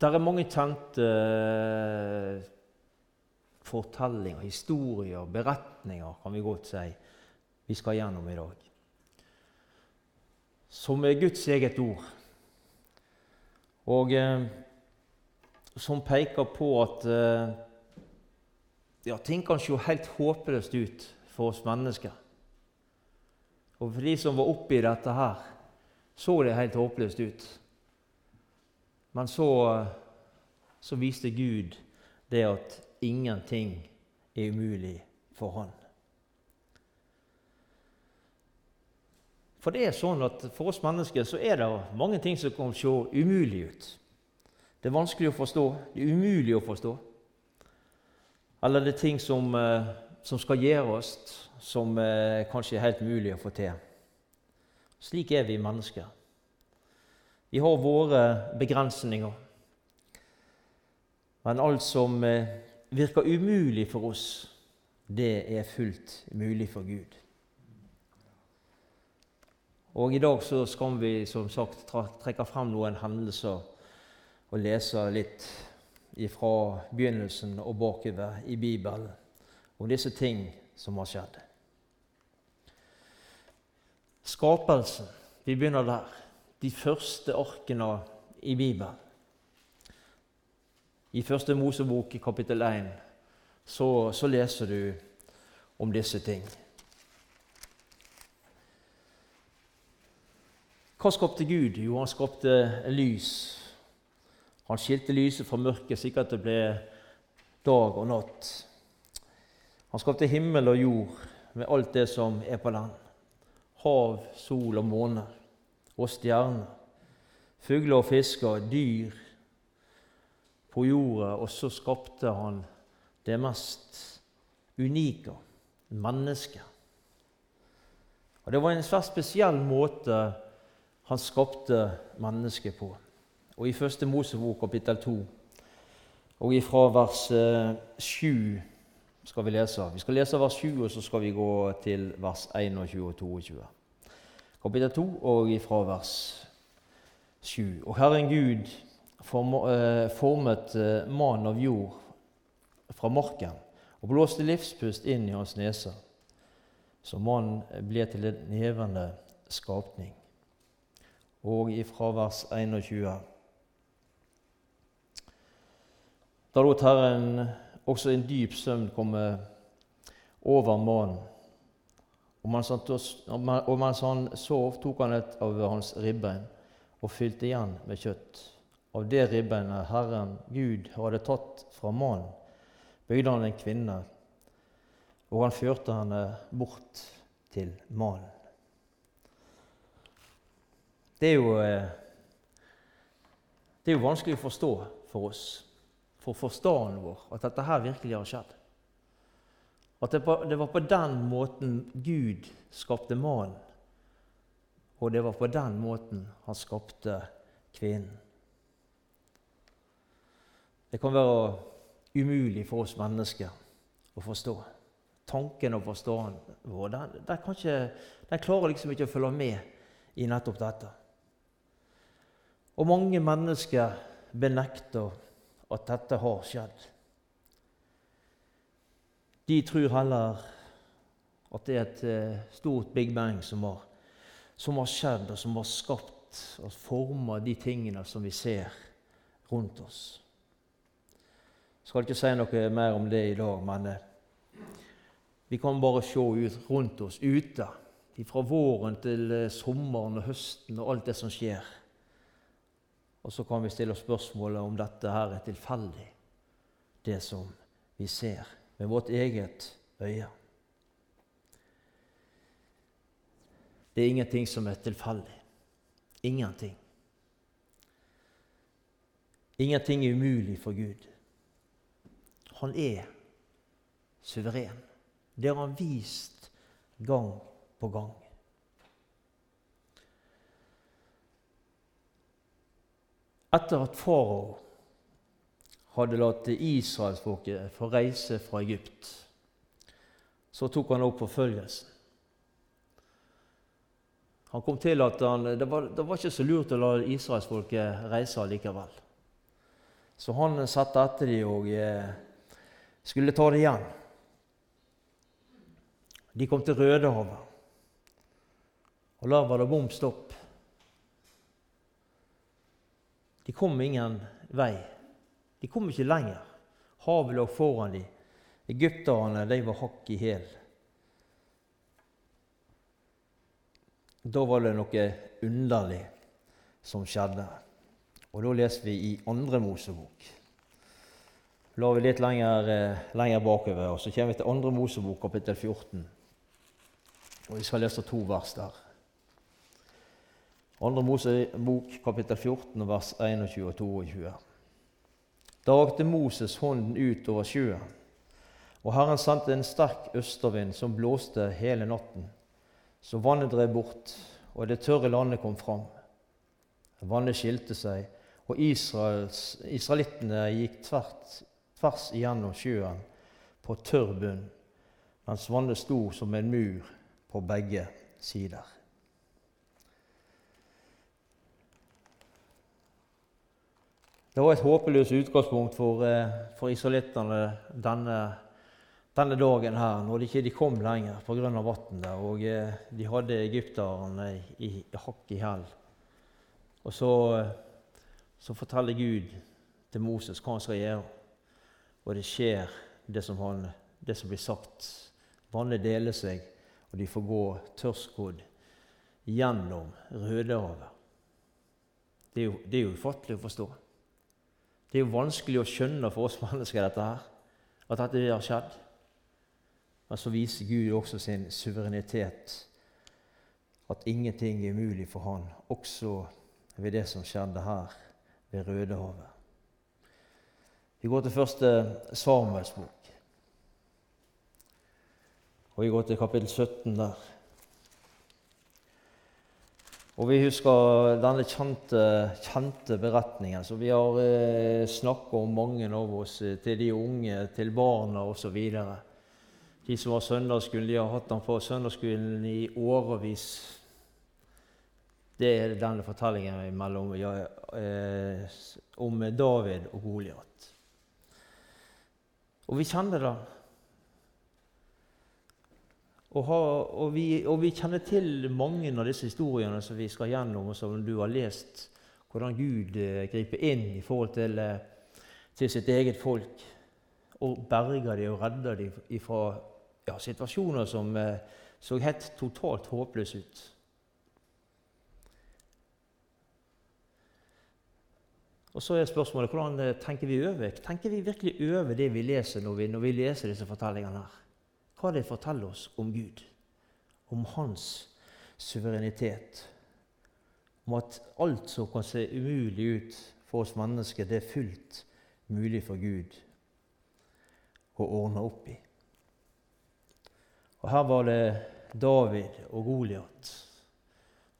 Der er mange kjente eh, fortellinger, historier, beretninger, kan vi godt si, vi skal gjennom i dag. Som er Guds eget ord. Og eh, som peker på at eh, ja, ting kan se helt håpløst ut for oss mennesker. Og for de som var oppi dette her, så det helt håpløst ut. Men så, så viste Gud det at ingenting er umulig for Han. For det er sånn at For oss mennesker så er det mange ting som kan se umulig ut. Det er vanskelig å forstå. Det er umulig å forstå. Eller det er ting som, eh, som skal gjøre oss, som eh, kanskje er helt mulig å få til. Slik er vi mennesker. Vi har våre begrensninger. Men alt som eh, virker umulig for oss, det er fullt mulig for Gud. Og I dag så skal vi som sagt trekke frem noen hendelser og lese litt fra begynnelsen og bakover i Bibelen om disse ting som har skjedd. Skapelsen. Vi begynner der de første arkene i Bibelen. I Første Mosebok, i kapittel 1, så, så leser du om disse ting. Hva skapte Gud? Jo, han skapte lys. Han skilte lyset fra mørket, slik at det ble dag og natt. Han skapte himmel og jord med alt det som er på land. Hav, sol og måne og stjerner, fugler og fisker, dyr på jorda, og så skapte han det mest unike mennesket. Og Det var en svært spesiell måte han skapte mennesket på. Og I første Mosebok kapittel 2 og fra vers 7 eh, skal vi lese. Vi skal lese vers 7, og så skal vi gå til vers 21 og 22 kapittel 2 og ifra vers 7. Og Herren Gud eh, formet mannen mann av jord fra marken og blåste livspust inn i hans nese, så mannen ble til en levende skapning. Og ifra vers 21. Da lot Herren også en dyp søvn komme over mannen og mens, han, han sov, tok han et av hans ribbein og fylte igjen med kjøtt. Av det ribbeinet Herren Gud hadde tatt fra mannen, bygde han en kvinne, og han førte henne bort til mannen. Det er jo, eh, det er jo vanskelig å forstå for oss, for forstanden vår, at dette her virkelig har skjedd. At det var på den måten Gud skapte mannen. Og det var på den måten han skapte kvinnen. Det kan være umulig for oss mennesker å forstå. Tanken og forstanden vår den, den, den, klarer liksom ikke å følge med i nettopp dette. Og mange mennesker benekter at dette har skjedd. De tror heller at det er et eh, stort Big Bang som har, som har skjedd, og som har skapt og forma de tingene som vi ser rundt oss. Jeg skal ikke si noe mer om det i dag, men eh, vi kan bare se ut rundt oss ute. Fra våren til eh, sommeren og høsten og alt det som skjer. Og så kan vi stille spørsmålet om dette her er tilfeldig, det som vi ser med vårt eget øye. Det er ingenting som er tilfeldig. Ingenting. Ingenting er umulig for Gud. Han er suveren. Det har han vist gang på gang. Etter at farao hadde latt israelsfolket få reise fra Egypt. Så tok han opp forfølgelsen. Han kom til at han, det, var, det var ikke så lurt å la israelsfolket reise likevel. Så han satte etter dem og eh, skulle ta det igjen. De kom til Rødehavet, og der var det bom stopp. De kom ingen vei. De kom ikke lenger. Havet lå foran dem. Egypterne de var hakk i hæl. Da var det noe underlig som skjedde. Og Da leser vi i Andre Mosebok. La vi litt lenger, eh, lenger bakover, og så kommer vi til Andre Mosebok, kapittel 14. Og Vi skal lese to vers der. Andre Mosebok, kapittel 14, vers 21 og 22. Da rakte Moses hånden ut over sjøen, og Herren sendte en sterk østervind som blåste hele natten. Så vannet drev bort, og det tørre landet kom fram. Vannet skilte seg, og israelittene gikk tvert, tvers igjennom sjøen på tørr bunn, mens vannet sto som en mur på begge sider. Det var et håpeløst utgangspunkt for, eh, for israelittene denne, denne, dagen her, når de ikke kom lenger pga. vannet. Og eh, de hadde egypterne i, i hakk i hæl. Og så, eh, så, forteller Gud til Moses hva han skal gjøre. Og det skjer, det som, han, det som blir sagt. Vannet deler seg, og de får gå tørrskodd gjennom Rødehavet. Det det er jo ufattelig å forstå. Det er jo vanskelig å skjønne for oss mennesker dette her, at dette har skjedd. Men så viser Gud også sin suverenitet, at ingenting er umulig for Han, også ved det som skjedde her ved Rødehavet. Vi går til første Samuels bok, og vi går til kapittel 17 der. Og vi husker denne kjente, kjente beretningen som vi har eh, snakka om, mange av oss, eh, til de unge, til barna osv. De som har søndagsskolen, de har hatt den på søndagsskolen i årevis. Det er denne fortellingen mellom, ja, eh, om David og Goliat. Og vi kjenner det. Og, ha, og, vi, og, vi, kjenner til mange av disse historiene som vi skal gjennom, og som du har lest. Hvordan Gud eh, griper inn i forhold til, eh, til, sitt eget folk. Og berger dem og redder dem fra ja, situasjoner som eh, så helt totalt håpløse ut. Og så er spørsmålet hvordan tenker vi over? Tenker vi virkelig over det vi leser når vi, når vi leser disse fortellingene? her? Hva det forteller oss om Gud, om hans suverenitet. Om at alt som kan se umulig ut for oss mennesker, det er fullt mulig for Gud å ordne opp i. Og Her var det David og Goliat,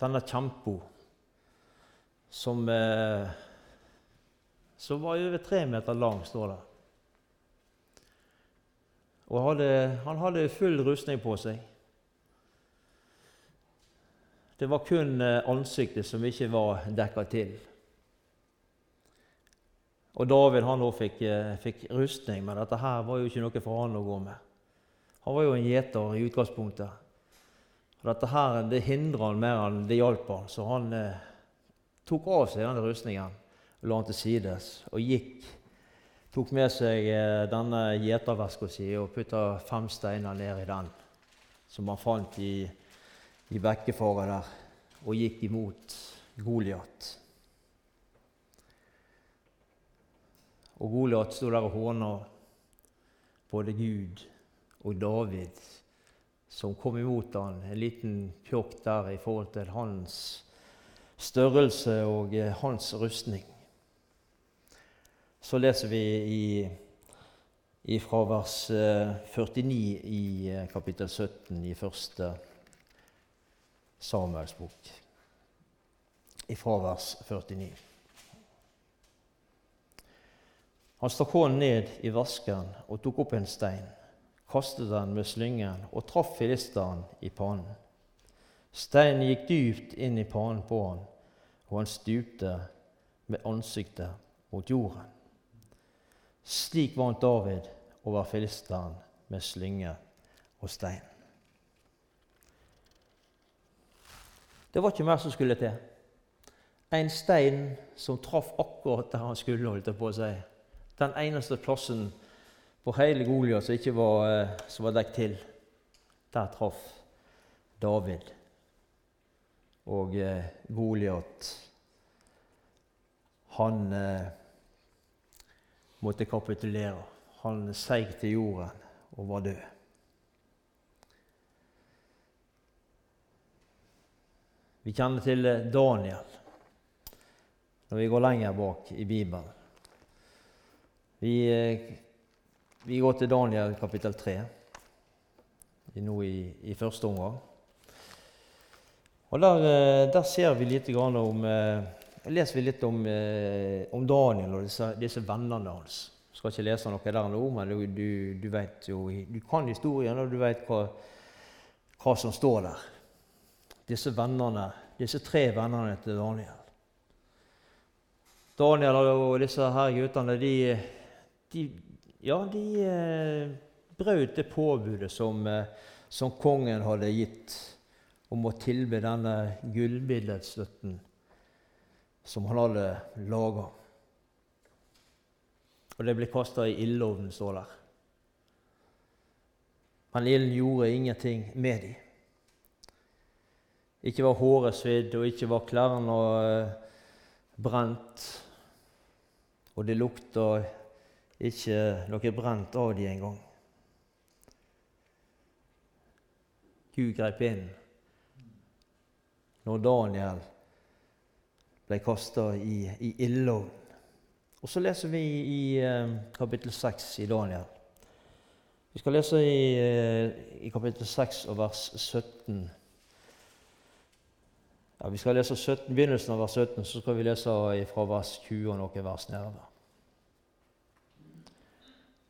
denne kjempa som, eh, som var over tre meter lang, står det. Og hadde, han hadde full rustning på seg. Det var kun eh, ansiktet som ikke var dekka til. Og David han også fikk, eh, fikk, rustning, men dette her var jo ikke noe for han å gå med. Han var jo en gjeter i utgangspunktet. Og dette her, det hindra han mer enn det hjalp han, så han eh, tok av seg denne rustningen la den til sides og gikk tok med seg eh, denne gjeterveska si og putta fem steiner ned i den, som han fant i, i bekkefaret der, og gikk imot Goliat. Og Goliat sto der og håna både Gud og David, som kom imot han, en liten pjokk der i forhold til hans størrelse og eh, hans rustning så leser vi i, i fra vers 49 eh, i eh, kapittel 17 i første Samuels bok. Fra vers 49. Han stakk hånden ned i vasken og tok opp en stein, kastet den med slyngen og traff filisteren i pannen. Steinen gikk dypt inn i pannen på han, og han stupte med ansiktet mot jorden Slik vant David over filisteren med slynge og stein. Det var ikke mer som skulle til. En stein som traff akkurat der han skulle, holdt på å si. Den eneste plassen på hele Goliat som ikke var, eh, som var dekt til. Der traff David. Og eh, Goliat Han eh, måtte kapitulere. Han seig til jorden og var død. Vi kjenner til eh, Daniel når vi går lenger bak i Bibelen. Vi, eh, vi går til Daniel kapittel 3 nå i, i første omgang. Og der, eh, der, ser vi litt om leser vi litt om, om Daniel og disse, disse, vennene hans. Jeg skal ikke lese noe der nå, men du, du, du, jo, du kan historien, og du vet hva, hva som står der disse vennene, disse tre vennene til Daniel. Daniel og disse her guttene, de, de, ja, de eh, brøt det påbudet som, eh, som, kongen hadde gitt om å tilbe denne gullbilledstøtten som han hadde laga. Og det ble kasta i ildovnen, står der. Men ilden gjorde ingenting med dem. Ikke var håret svidd, og ikke var klærne uh, brent. Og det lukta ikke noe brent av dem engang. Gud grep inn når Daniel ble kasta i, i ildovnen. Og så leser vi i uh, kapittel 6 i Daniel. Vi skal lese i, uh, i kapittel 6 og vers 17. Ja, Vi skal lese 17, begynnelsen av vers 17, så skal vi lese fra vers 20 og noen vers nedover.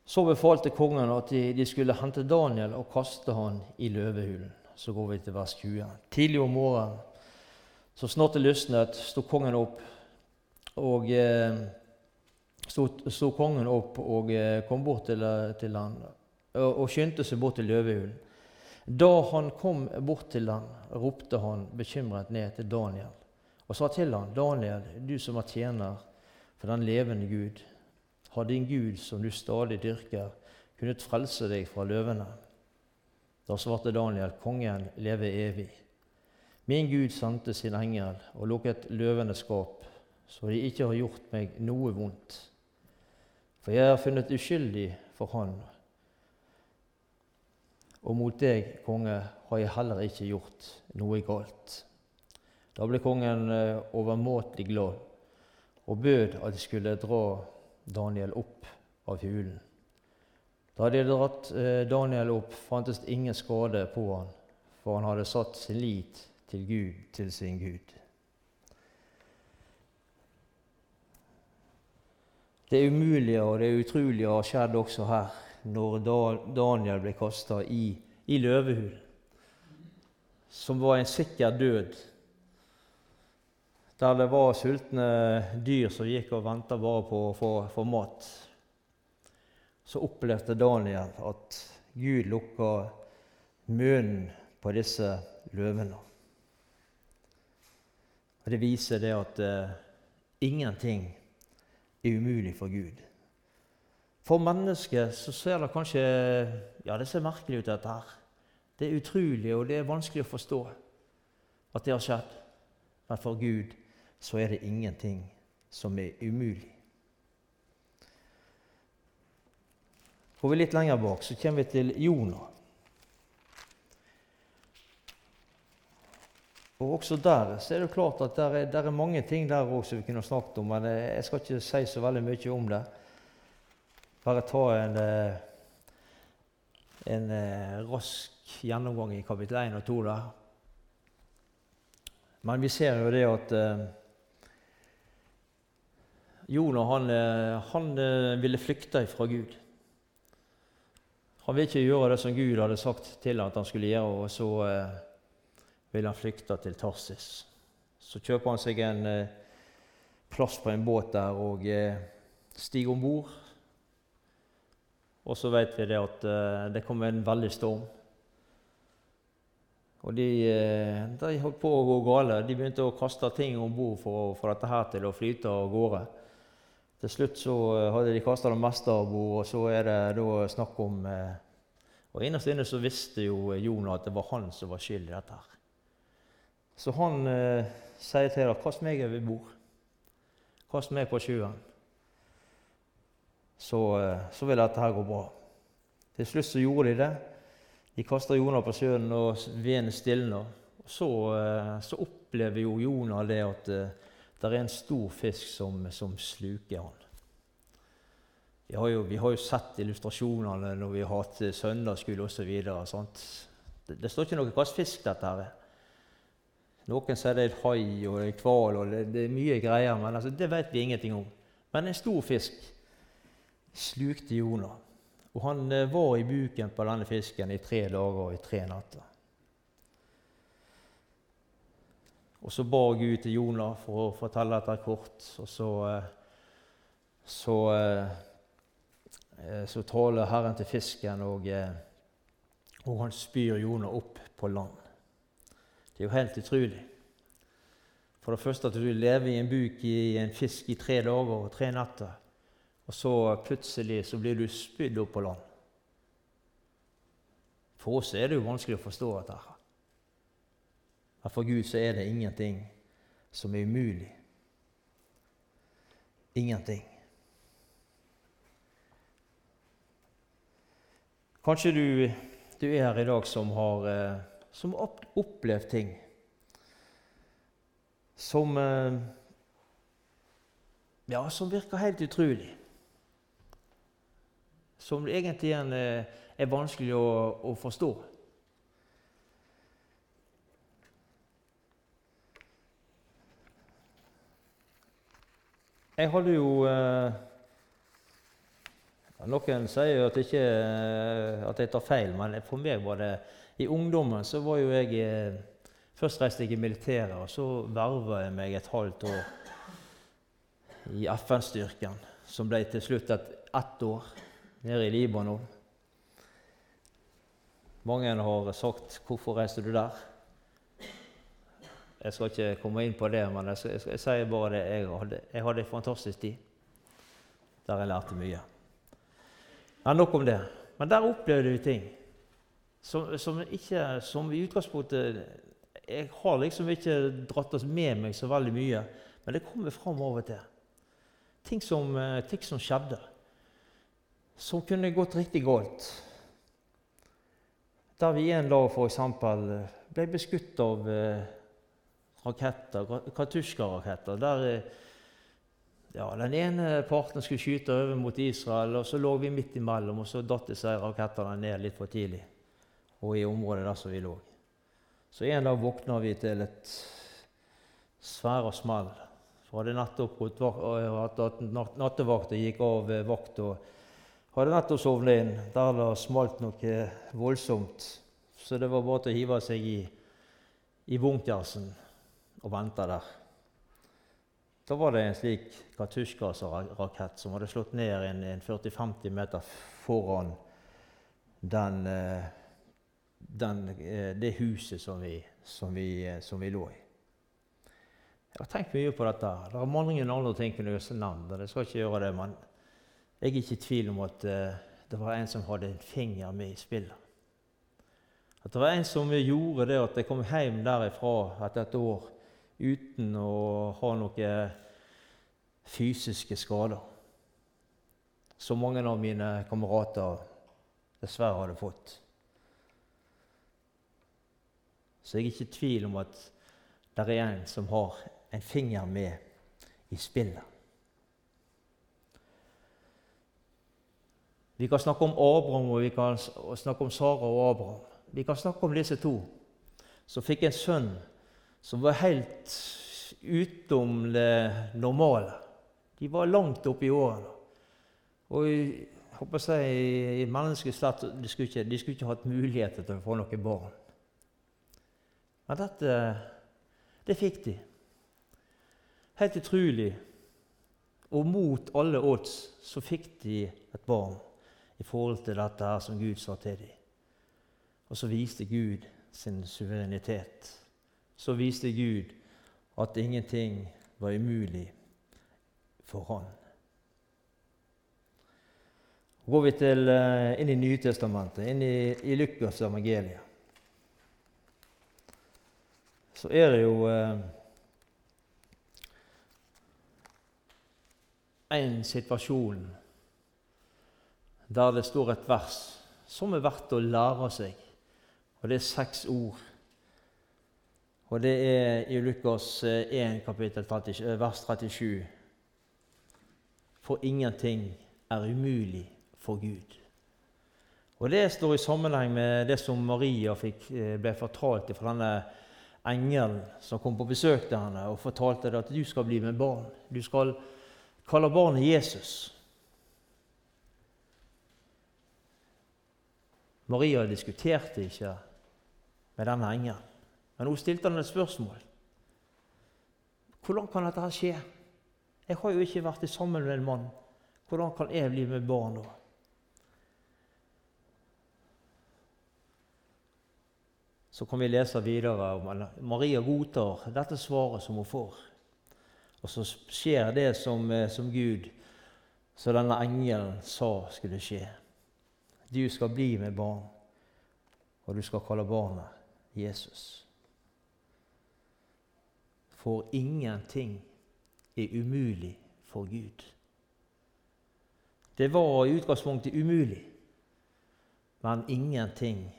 Så befalte kongen at de, de, skulle hente Daniel og kaste han i løvehulen. Så går vi til vers 20. Tidlig om morgenen, så snart det lysnet, sto kongen opp og eh, sto, kongen opp og eh, kom bort til, til han og, og skyndte seg bort til løvehulen. Da han kom bort til han, ropte han bekymret ned til Daniel og sa til han, 'Daniel, du som er tjener for den levende Gud, har din Gud, som du stadig dyrker, kunnet frelse deg fra løvene?' Da svarte Daniel, 'Kongen leve evig.' Min Gud sendte sin engel og lukket løvenes skap, så de ikke har gjort meg noe vondt. For jeg er funnet uskyldig for Han og mot deg, konge, har jeg heller ikke gjort noe galt. Da ble kongen eh, overmåtelig glad og bød at de skulle dra Daniel opp av hulen. Da de hadde dratt eh, Daniel opp, fantes ingen skade på han, for han hadde satt sin lit til Gud, til sin Gud. Det umulige og det utrolige har skjedd også her når Daniel ble kasta i, i løvehulen, som var en sikker død, der det var sultne dyr som gikk og venta bare på å få, mat. Så opplevde Daniel at Gud lukka munnen på disse løvene. Og Det viser det at uh, ingenting er umulig for Gud. For mennesket så ser det kanskje ja, det ser merkelig ut, dette her. Det er utrolig, og det er vanskelig å forstå at det har skjedd. Men for Gud så er det ingenting som er umulig. Går vi litt lenger bak, så kommer vi til Jonah. Og Også der så er det klart at der er, der er mange ting der også vi kunne snakket om, men jeg skal ikke si så veldig mye om det bare ta en, eh, en eh, rask gjennomgang i kapittel 1 og 2 der. Men vi ser jo det at eh, Jonah han, han ville flykte fra Gud. Han ville ikke gjøre det som Gud hadde sagt til ham at han skulle gjøre, og så eh, ville han flykte til Tarsis. Så kjøper han seg en eh, plass på en båt der og eh, stiger om bord Og så vet vi det at eh, det kom en veldig storm. Og de, uh, de, holdt på å gå gale. De begynte å kaste ting om bord for, for, dette her til å flyte av gårde. Til slutt så uh, hadde de kasta det meste av bord, og så er det da snakk om Og innerst inne så visste jo Jonah at det var han som var skyld i dette. her. Så han sier til dem 'Kast meg over bord'. Kast meg på sjøen. Så, eh, så, vil dette her gå bra. Til slutt så gjorde de det. De kasta Jonah på sjøen, og vinden stilna. Så, eh, så opplever jo Jonah det at eh, det er en stor fisk som, som sluker han. Vi har, jo, vi har jo sett illustrasjonene når vi har hatt søndagsskole osv. Det, det står ikke noe hva slags fisk dette her er. Noen sier det er et hai og en hval og det, det, er mye greier, men altså, det vet vi ingenting om. Men en stor fisk slukte Jonah, og han eh, var i buken på denne fisken i tre dager og i tre natter. Og så ba Gud til Jonah for å fortelle dette kort, og så, eh, så, eh, så taler Herren til fisken, og, og han spyr Jonah opp på land. Det er jo helt utrolig. For det første at du lever i en buk i en fisk i tre dager og tre netter, og så plutselig så blir du spydd opp på land. For oss er det jo vanskelig å forstå dette. Men for Gud så er det ingenting som er umulig. Ingenting. Kanskje du, du er her i dag som har eh, som har opplevd ting som eh, Ja, som virker helt utrolig. Som egentlig eh, er vanskelig å, å, forstå. Jeg hadde jo eh, Noen sier jo at, ikke, at jeg tar feil, men for meg var det i ungdommen så var jo jeg eh, Først reiste jeg i militæret, og så verva jeg meg et halvt år i FN-styrken, som ble til slutt et ett år nede i Libanon. Mange har sagt 'Hvorfor reiste du der?' Jeg skal ikke komme inn på det, men jeg, skal, jeg, skal, jeg sier bare det. Jeg hadde, jeg hadde en fantastisk tid der jeg lærte mye. Men nok om det. Men der opplevde vi ting som, som, ikke, som i utgangspunktet Jeg har liksom ikke dratt oss med meg så veldig mye, men det kommer fram av og til. Ting som, eh, ting som skjedde, som kunne gått riktig galt. Der vi en dag f.eks. ble beskutt av eh, raketter, Katusjka-raketter. Der eh, ja, den ene parten skulle skyte over mot Israel, og så lå vi midt imellom, og så datt disse rakettene ned litt for tidlig og i området der som vi lå. Så en dag våkna vi til et svære smell. For hadde nettopp hatt nattevakt og gikk av vakt og hadde nettopp sovnet inn. Der det smalt noe voldsomt. Så det var bare til å hive seg i, i bunkersen og vente der. Da var det en slik Katusjka-rakett som hadde slått ned en, en 40-50 meter foran den eh, den, eh, det huset som vi, som, vi, eh, som vi, lå i. Jeg har tenkt mye på dette. Det er mange andre ting kunne jeg nevnt. Jeg skal ikke gjøre det, men jeg er ikke i tvil om at uh, det var en som hadde en finger med i spillet. At det var en som gjorde det at jeg kom hjem derifra etter et år uten å ha noen fysiske skader. Som mange av mine kamerater dessverre hadde fått. Så jeg er ikke i tvil om at det er en som har en finger med i spillet. Vi kan snakke om Abraham og vi kan snakke om Sara og Abraham. Vi kan snakke om disse to som fikk en sønn som var helt utom det normale. De var langt oppe i årene. Og jeg håper si, i menneskelig de skulle, ikke, skulle ikke hatt muligheter til å få noen barn. Men dette det fikk de. Helt utrolig. Og mot alle odds så fikk de et barn i forhold til dette her som Gud sa til dem. Og så viste Gud sin suverenitet. Så viste Gud at ingenting var umulig for han. Går vi til, eh, inn i Nytestamentet, inn i, i Lukas evangeliet, så er det jo eh, en situasjon der det står et vers som er verdt å lære seg. Og det er seks ord. Og det er i Lukas 1, eh, kapittel 30, eh, vers 37. For ingenting er umulig for Gud. Og Det står i sammenheng med det som Maria fikk, ble fortalt fra denne engelen som kom på besøk til henne og fortalte at du skal bli med barn. Du skal kalle barnet Jesus. Maria diskuterte ikke med denne engelen, men hun stilte henne et spørsmål. Hvordan kan dette skje? Jeg har jo ikke vært sammen med en mann. Hvordan kan jeg bli med barn da? Så kan vi lese videre om Maria godtar dette svaret som hun får. Og så skjer det som, eh, som Gud, som denne engelen sa skulle skje. Du skal bli med barn, og du skal kalle barnet Jesus. For ingenting er umulig for Gud. Det var i utgangspunktet umulig, men ingenting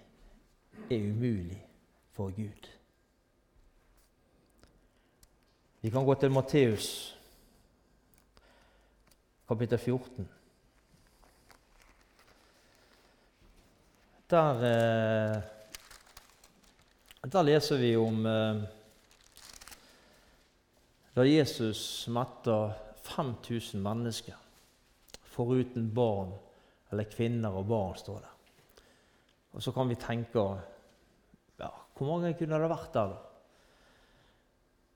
er umulig for Gud. Vi kan gå til Matteus, kapittel 14. Der, eh, der leser vi om eh, da Jesus metta 5000 mennesker, foruten barn eller kvinner og barn, står det. Og Så kan vi tenke Hvor mange kunne det vært der?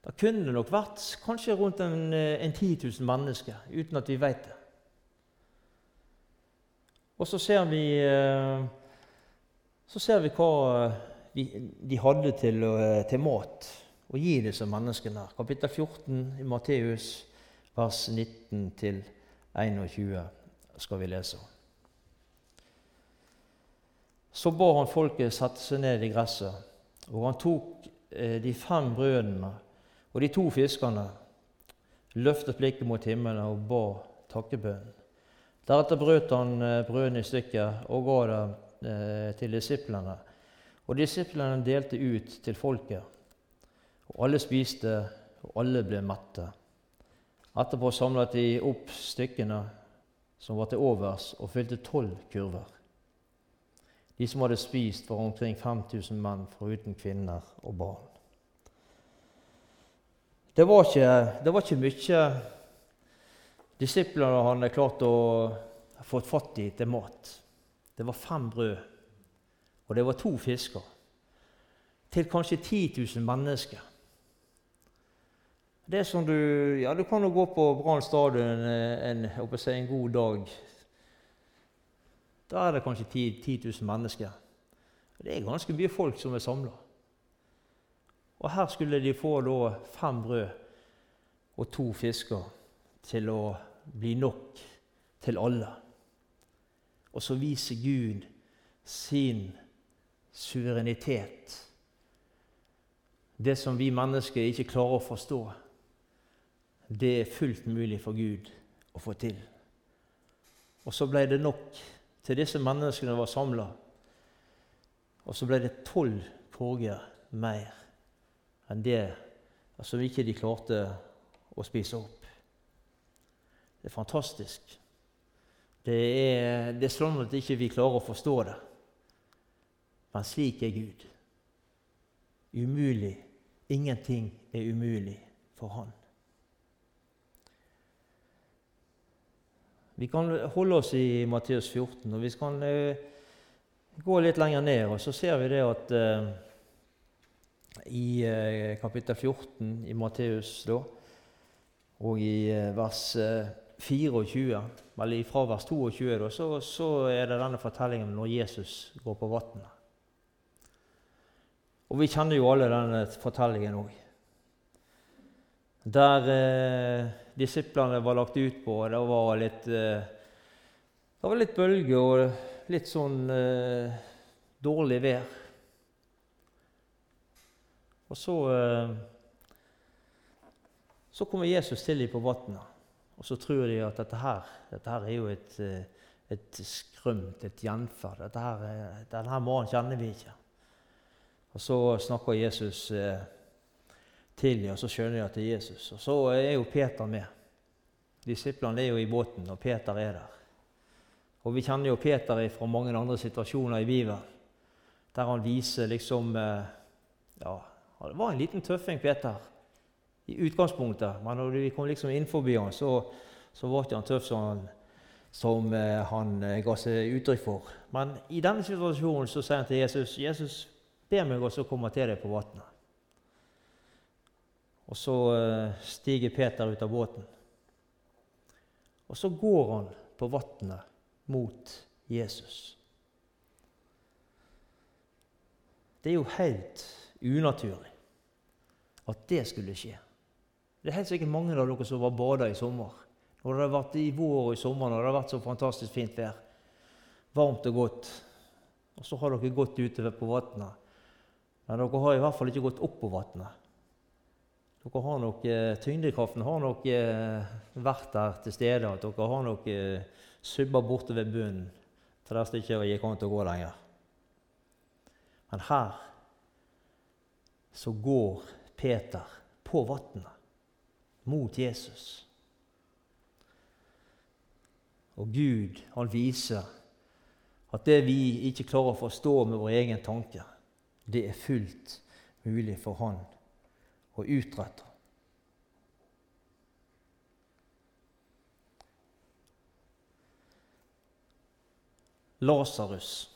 Det kunne nok vært kanskje rundt en, eh, en 10 000 mennesker, uten at vi vet det. Og så ser vi, eh, så ser vi hva de hadde til, til mat å gi disse menneskene. Kapittel 14 i Matteus, vers 19 21 skal vi lese. Så ba han folket sette seg ned i gresset, og han tok eh, de fem brødene og de to fiskene, løftet blikket mot himmelen og ba takkebønn. Deretter brøt han eh, brødene i stykker og ga det eh, til disiplene. Og disiplene delte ut til folket. Og alle spiste, og alle ble mette. Etterpå samlet de opp stykkene som var til overs, og fylte tolv kurver. De som hadde spist, var omkring 5000 menn, foruten kvinner og barn. Det var ikke, det var ikke mye disiplene hadde klart å få fatt i til mat. Det var fem brød, og det var to fisker. Til kanskje 10 000 mennesker. Det som du, ja, du kan jo gå på Brann stadion en, en, si, en, god dag. Da er det kanskje 10, 10 000 mennesker. Det er ganske mye folk som er samla. Og her skulle de få da fem brød og to fisker til å bli nok til alle. Og så viser Gud sin suverenitet. Det som vi mennesker ikke klarer å forstå, det er fullt mulig for Gud å få til. Og så ble det nok til disse menneskene var samla. Og så ble det tolv korger mer enn det som ikke de klarte å spise opp. Det er fantastisk. Det er, det er sånn at ikke vi ikke klarer å forstå det. Men slik er Gud. Umulig. Ingenting er umulig for Han. Vi kan holde oss i Matteus 14, og vi kan uh, gå litt lenger ned. og Så ser vi det at uh, i uh, kapittel 14 i Matteus og i vers 24, eller fra vers 22, da, så, så, er det denne fortellingen når Jesus går på vannet. Og vi kjenner jo alle denne fortellingen òg. Der eh, disiplene var lagt ut på, det var litt eh, Det var litt bølger og litt sånn eh, dårlig vær. Og så eh, Så kommer Jesus til dem på vannet. Og så tror de at dette her, dette her er jo et, eh, et skrømt, et gjenferd. Dette her, denne mannen kjenner vi ikke. Og Så snakker Jesus eh, til dem, og så skjønner de at det er Jesus. Og Så er jo Peter med. Disiplene er jo i båten, og Peter er der. Og Vi kjenner jo Peter fra mange andre situasjoner i Bibelen, der han viser liksom eh, Ja, det var en liten tøffing, Peter i utgangspunktet. Men når vi kom liksom inn forbi han, så, så var ikke han tøff som han, som, eh, han eh, ga seg uttrykk for. Men i denne situasjonen så sier han til Jesus Jesus, be meg også komme til deg på vannet. Og så eh, stiger Peter ut av båten. Og så går han på vannet mot Jesus. Det er jo helt unaturlig at det skulle skje. Det er helt sikkert mange av dere som var bada i sommer. Når det har vært i vår og i sommer når det har vært så fantastisk fint vær. Varmt og godt. Og så har dere gått ute på vannet. Men dere har i hvert fall ikke gått opp på vannet. Dere har nok, eh, Tyngdekraften har nok eh, vært der til stede. at Dere har nok eh, subba borte ved bunnen til der det ikke gikk an til å gå lenger. Men her så går Peter på vannet mot Jesus. Og Gud han viser at det vi ikke klarer å forstå med vår egen tanke, det er fullt mulig for Han å utretter. Lasarus.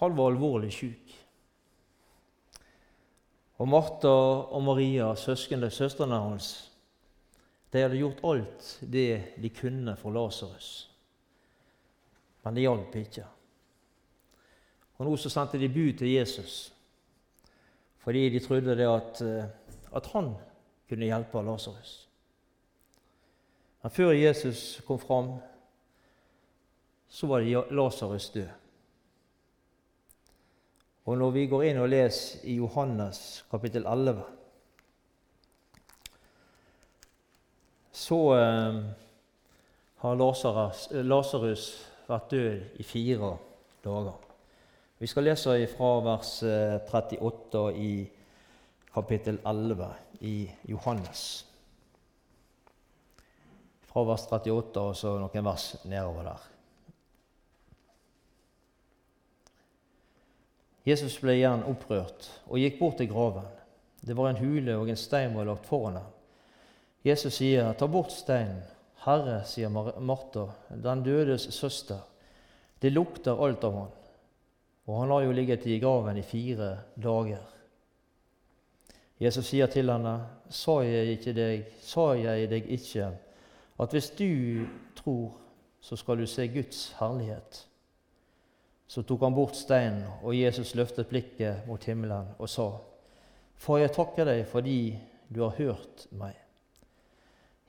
Han var alvorlig syk. Og Martha og Maria, søsknene, søstrene hans, de hadde gjort alt det de kunne for Lasarus. Men det hjalp ikke. Og Nå så sendte de bud til Jesus fordi de trodde det at, eh, at han kunne hjelpe Lasarus. Men før Jesus kom fram, så var Lasarus død. Og når vi går inn og leser i Johannes kapittel 11, så eh, har Lasarus vært død i fire dager. Vi skal lese fra vers 38 eh, i kapittel 11 i Johannes. Fra vers 38 og så noen vers nedover der. Jesus ble igjen opprørt og gikk bort til graven. Det var en hule, og en stein var lagt foran ham. Jesus sier, 'Ta bort steinen.' 'Herre', sier Martha, den dødes søster, 'det lukter alt av han.' Og han har jo ligget i graven i fire dager. Jesus sier til henne, 'Sa jeg, ikke deg, sa jeg deg ikke, at hvis du tror, så skal du se Guds herlighet?' Så tok han bort steinen, og Jesus løftet blikket mot himmelen og sa, Far, jeg takker deg fordi du har hørt meg.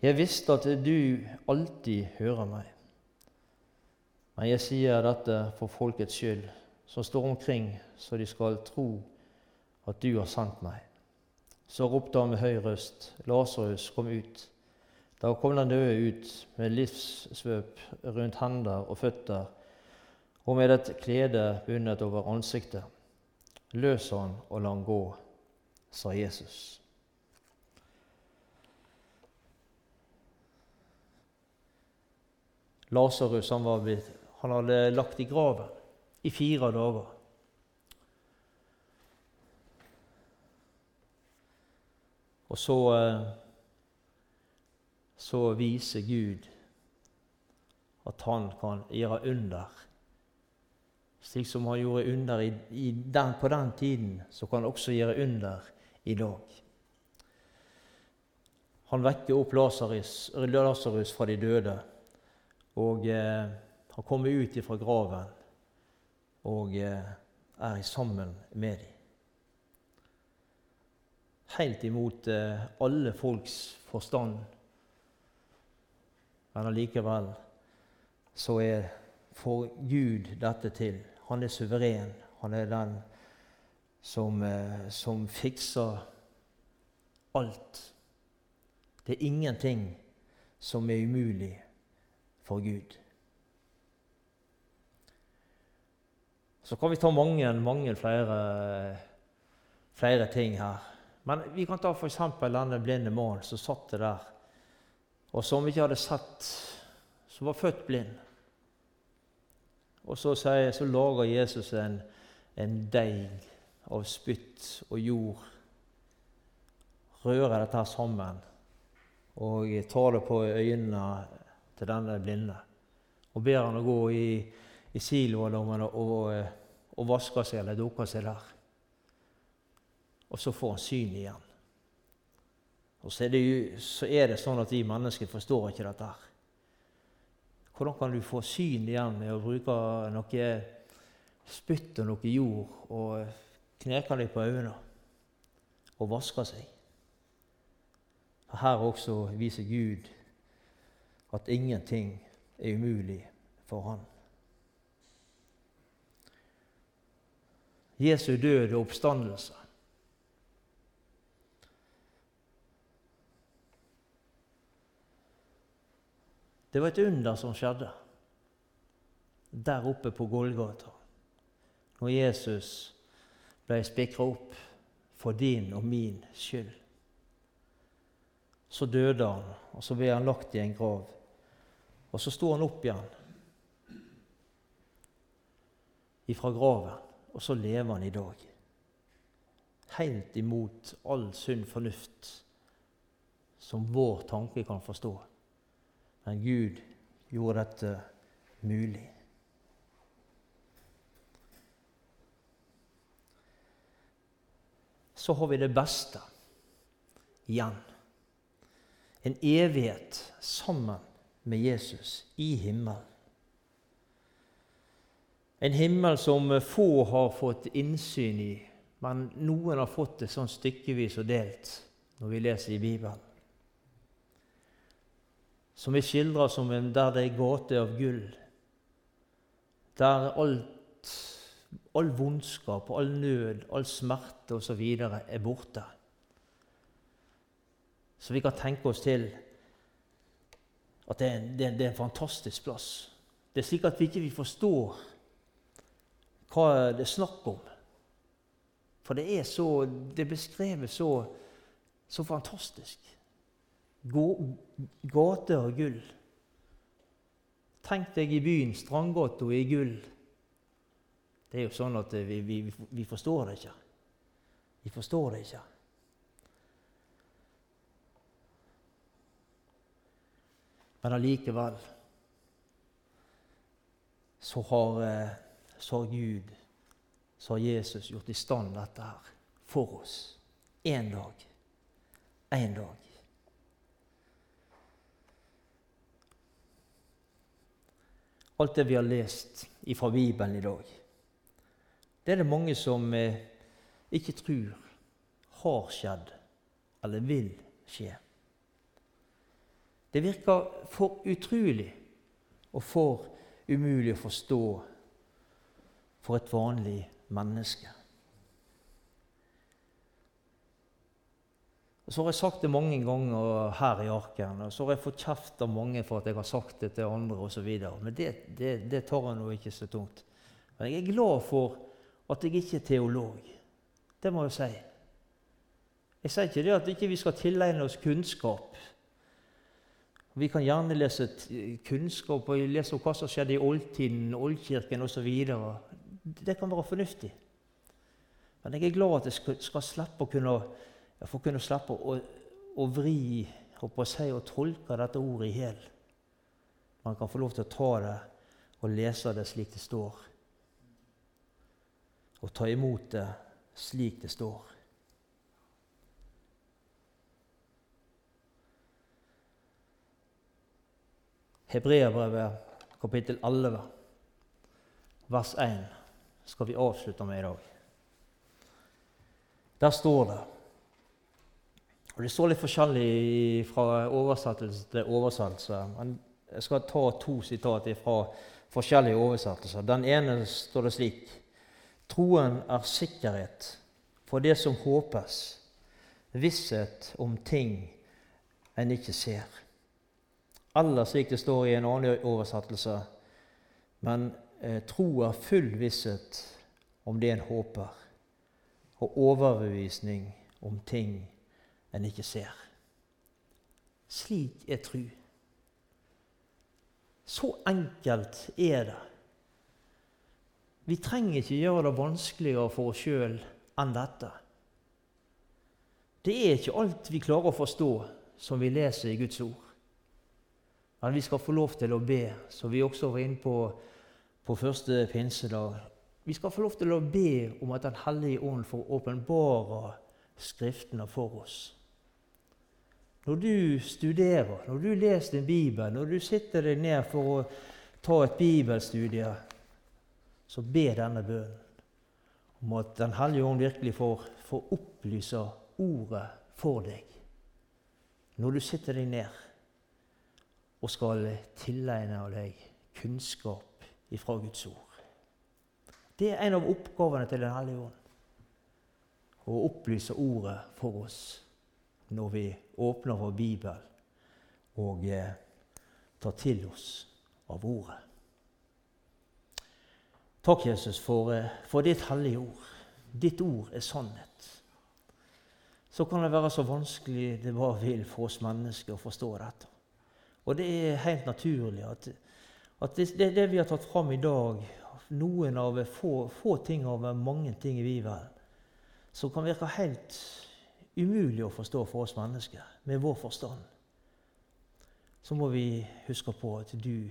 Jeg visste at du alltid hører meg. Men jeg sier dette for folkets skyld, som står omkring, så de skal tro at du har sendt meg. Så ropte han med høy røst, Lasarus, kom ut. Da kom den døde ut med livssvøp rundt hender og føtter og med et klede bundet over ansiktet. Løs han og la han gå, sa Jesus. Lasarus han, han hadde lagt i graven i fire dager. Og så, eh, så viser Gud at han kan gjøre under slik som han gjorde under i, i den, på den tiden, så kan han også gjøre under i dag. Han vekker opp Lasarus fra de døde. Og eh, han kommer ut fra graven og eh, er sammen med dem. Helt imot eh, alle folks forstand. Men allikevel så er for Gud dette til. Han er suveren. Han er den som, eh, som fikser alt. Det er ingenting som er umulig for Gud. Så kan vi ta mange, mange flere, flere ting her. Men vi kan ta f.eks. denne blinde mannen som satt der, og som ikke hadde sett, som var født blind. Og så, sier, så lager Jesus en, en deig av spytt og jord. Rører dette sammen og tar det på øynene til denne blinde. Og ber han å gå i, i siloen og, og, vasker seg eller dukke seg der. Og så får han syn igjen. Og så er, det, så er det sånn at vi mennesker forstår ikke dette. her. Hvordan kan du få syn igjen med å bruke noe spytt og noe jord og kneker deg på øynene og vaske seg? Her også viser Gud at ingenting er umulig for Han. Jesu død og oppstandelse. Det var et under som skjedde der oppe på Golgata, når Jesus ble spikra opp for din og min skyld. Så døde han, og så ble han lagt i en grav. Og så sto han opp igjen ifra graven, og så lever han i dag. Helt imot all sunn fornuft som vår tanke kan forstå. Men Gud gjorde dette mulig. Så har vi det beste igjen. En evighet sammen med Jesus i himmelen. En himmel som få har fått innsyn i, men noen har fått det sånn stykkevis og delt når vi leser i Bibelen som vi skildrer som en der det er gate av gull. Der alt, all vondskap, all nød, all smerte osv. er borte. Så vi kan tenke oss til at det er, en, det er, en, fantastisk plass. Det er slik at vi ikke forstår hva det er snakk om. For det er så, det er så, så fantastisk Gater av gull. Tenk deg i byen Strandgata i gull. Det er jo sånn at vi, vi, vi forstår det ikke. Vi forstår det ikke. Men allikevel så har, eh, så har Gud, så har Jesus gjort i stand dette her for oss. Én dag. Én dag. alt det vi har lest fra Bibelen i dag, det er det mange som eh, ikke tror har skjedd eller vil skje. Det virker for utrolig og for umulig å forstå for et vanlig menneske. Og Så har jeg sagt det mange ganger her i Arken, og så har jeg fått kjeft av mange for at jeg har sagt det til andre osv. Men det, det, det tar jeg nå ikke så tungt. Men jeg er glad for at jeg ikke er teolog. Det må jeg si. Jeg sier ikke det at ikke vi ikke skal tilegne oss kunnskap. Vi kan gjerne lese kunnskap og lese om hva som skjedde i oldtiden, oldkirken osv. Det kan være fornuftig. Men jeg er glad at jeg skal, slippe å kunne for å kunne slippe å, å vri å si, og tolke dette ordet i hjel. Man kan få lov til å ta det og lese det slik det står. Og ta imot det slik det står. Hebreabrevet kapittel 11, vers 1 skal vi avslutte med i dag. Der står det og Det står litt forskjellig fra oversettelse til oversettelse. men Jeg skal ta to sitat fra forskjellige oversettelser. Den ene står det slik Troen er sikkerhet for det som håpes, visshet om ting en ikke ser. Eller slik det står i en annen oversettelse, men eh, tro er full visshet om det en håper, og overbevisning om ting en ikke ser. Slik er tru. Så enkelt er det. Vi trenger ikke gjøre det vanskeligere for oss sjøl enn dette. Det er ikke alt vi klarer å forstå som vi leser i Guds ord. Men vi skal få lov til å be, som vi også var inne på på første pinsedag. Vi skal få lov til å be om at Den hellige ånd får åpenbare Skriftene for oss. Når du studerer, når du leser din bibel, når du sitter deg ned for å ta et bibelstudie, så be denne bønnen om at Den hellige ånd virkelig får, får opplyse ordet for deg. Når du sitter deg ned og skal tilegne deg kunnskap ifra Guds ord. Det er en av oppgavene til Den hellige ånd. Å opplyse ordet for oss når vi åpner vår bibel og eh, tar til oss av ordet. Takk, Jesus, for, eh, for ditt hellige ord. Ditt ord er sannhet. Så kan det være så vanskelig det bare vil for oss mennesker å forstå dette. Og det er helt naturlig at, at det, det, det, vi har tatt fram i dag, noen av få, få ting av mange ting i Bibelen, som kan virke helt umulig å forstå for oss mennesker med vår forstand, så må vi huske på at du,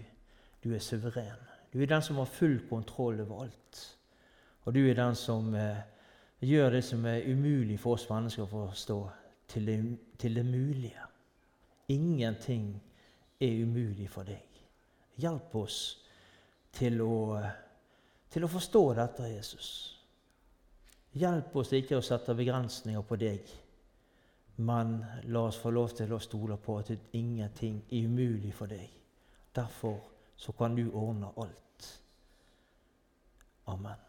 du er suveren. Du er den som har full kontroll over alt. Og du er den som eh, gjør det som er umulig for oss mennesker å forstå, til det, til det mulige. Ingenting er umulig for deg. Hjelp oss til å, til å forstå dette, Jesus. Hjelp oss ikke å sette begrensninger på deg. Men la oss få lov til å stole på at ingenting er umulig for deg. Derfor så kan du ordne alt. Amen.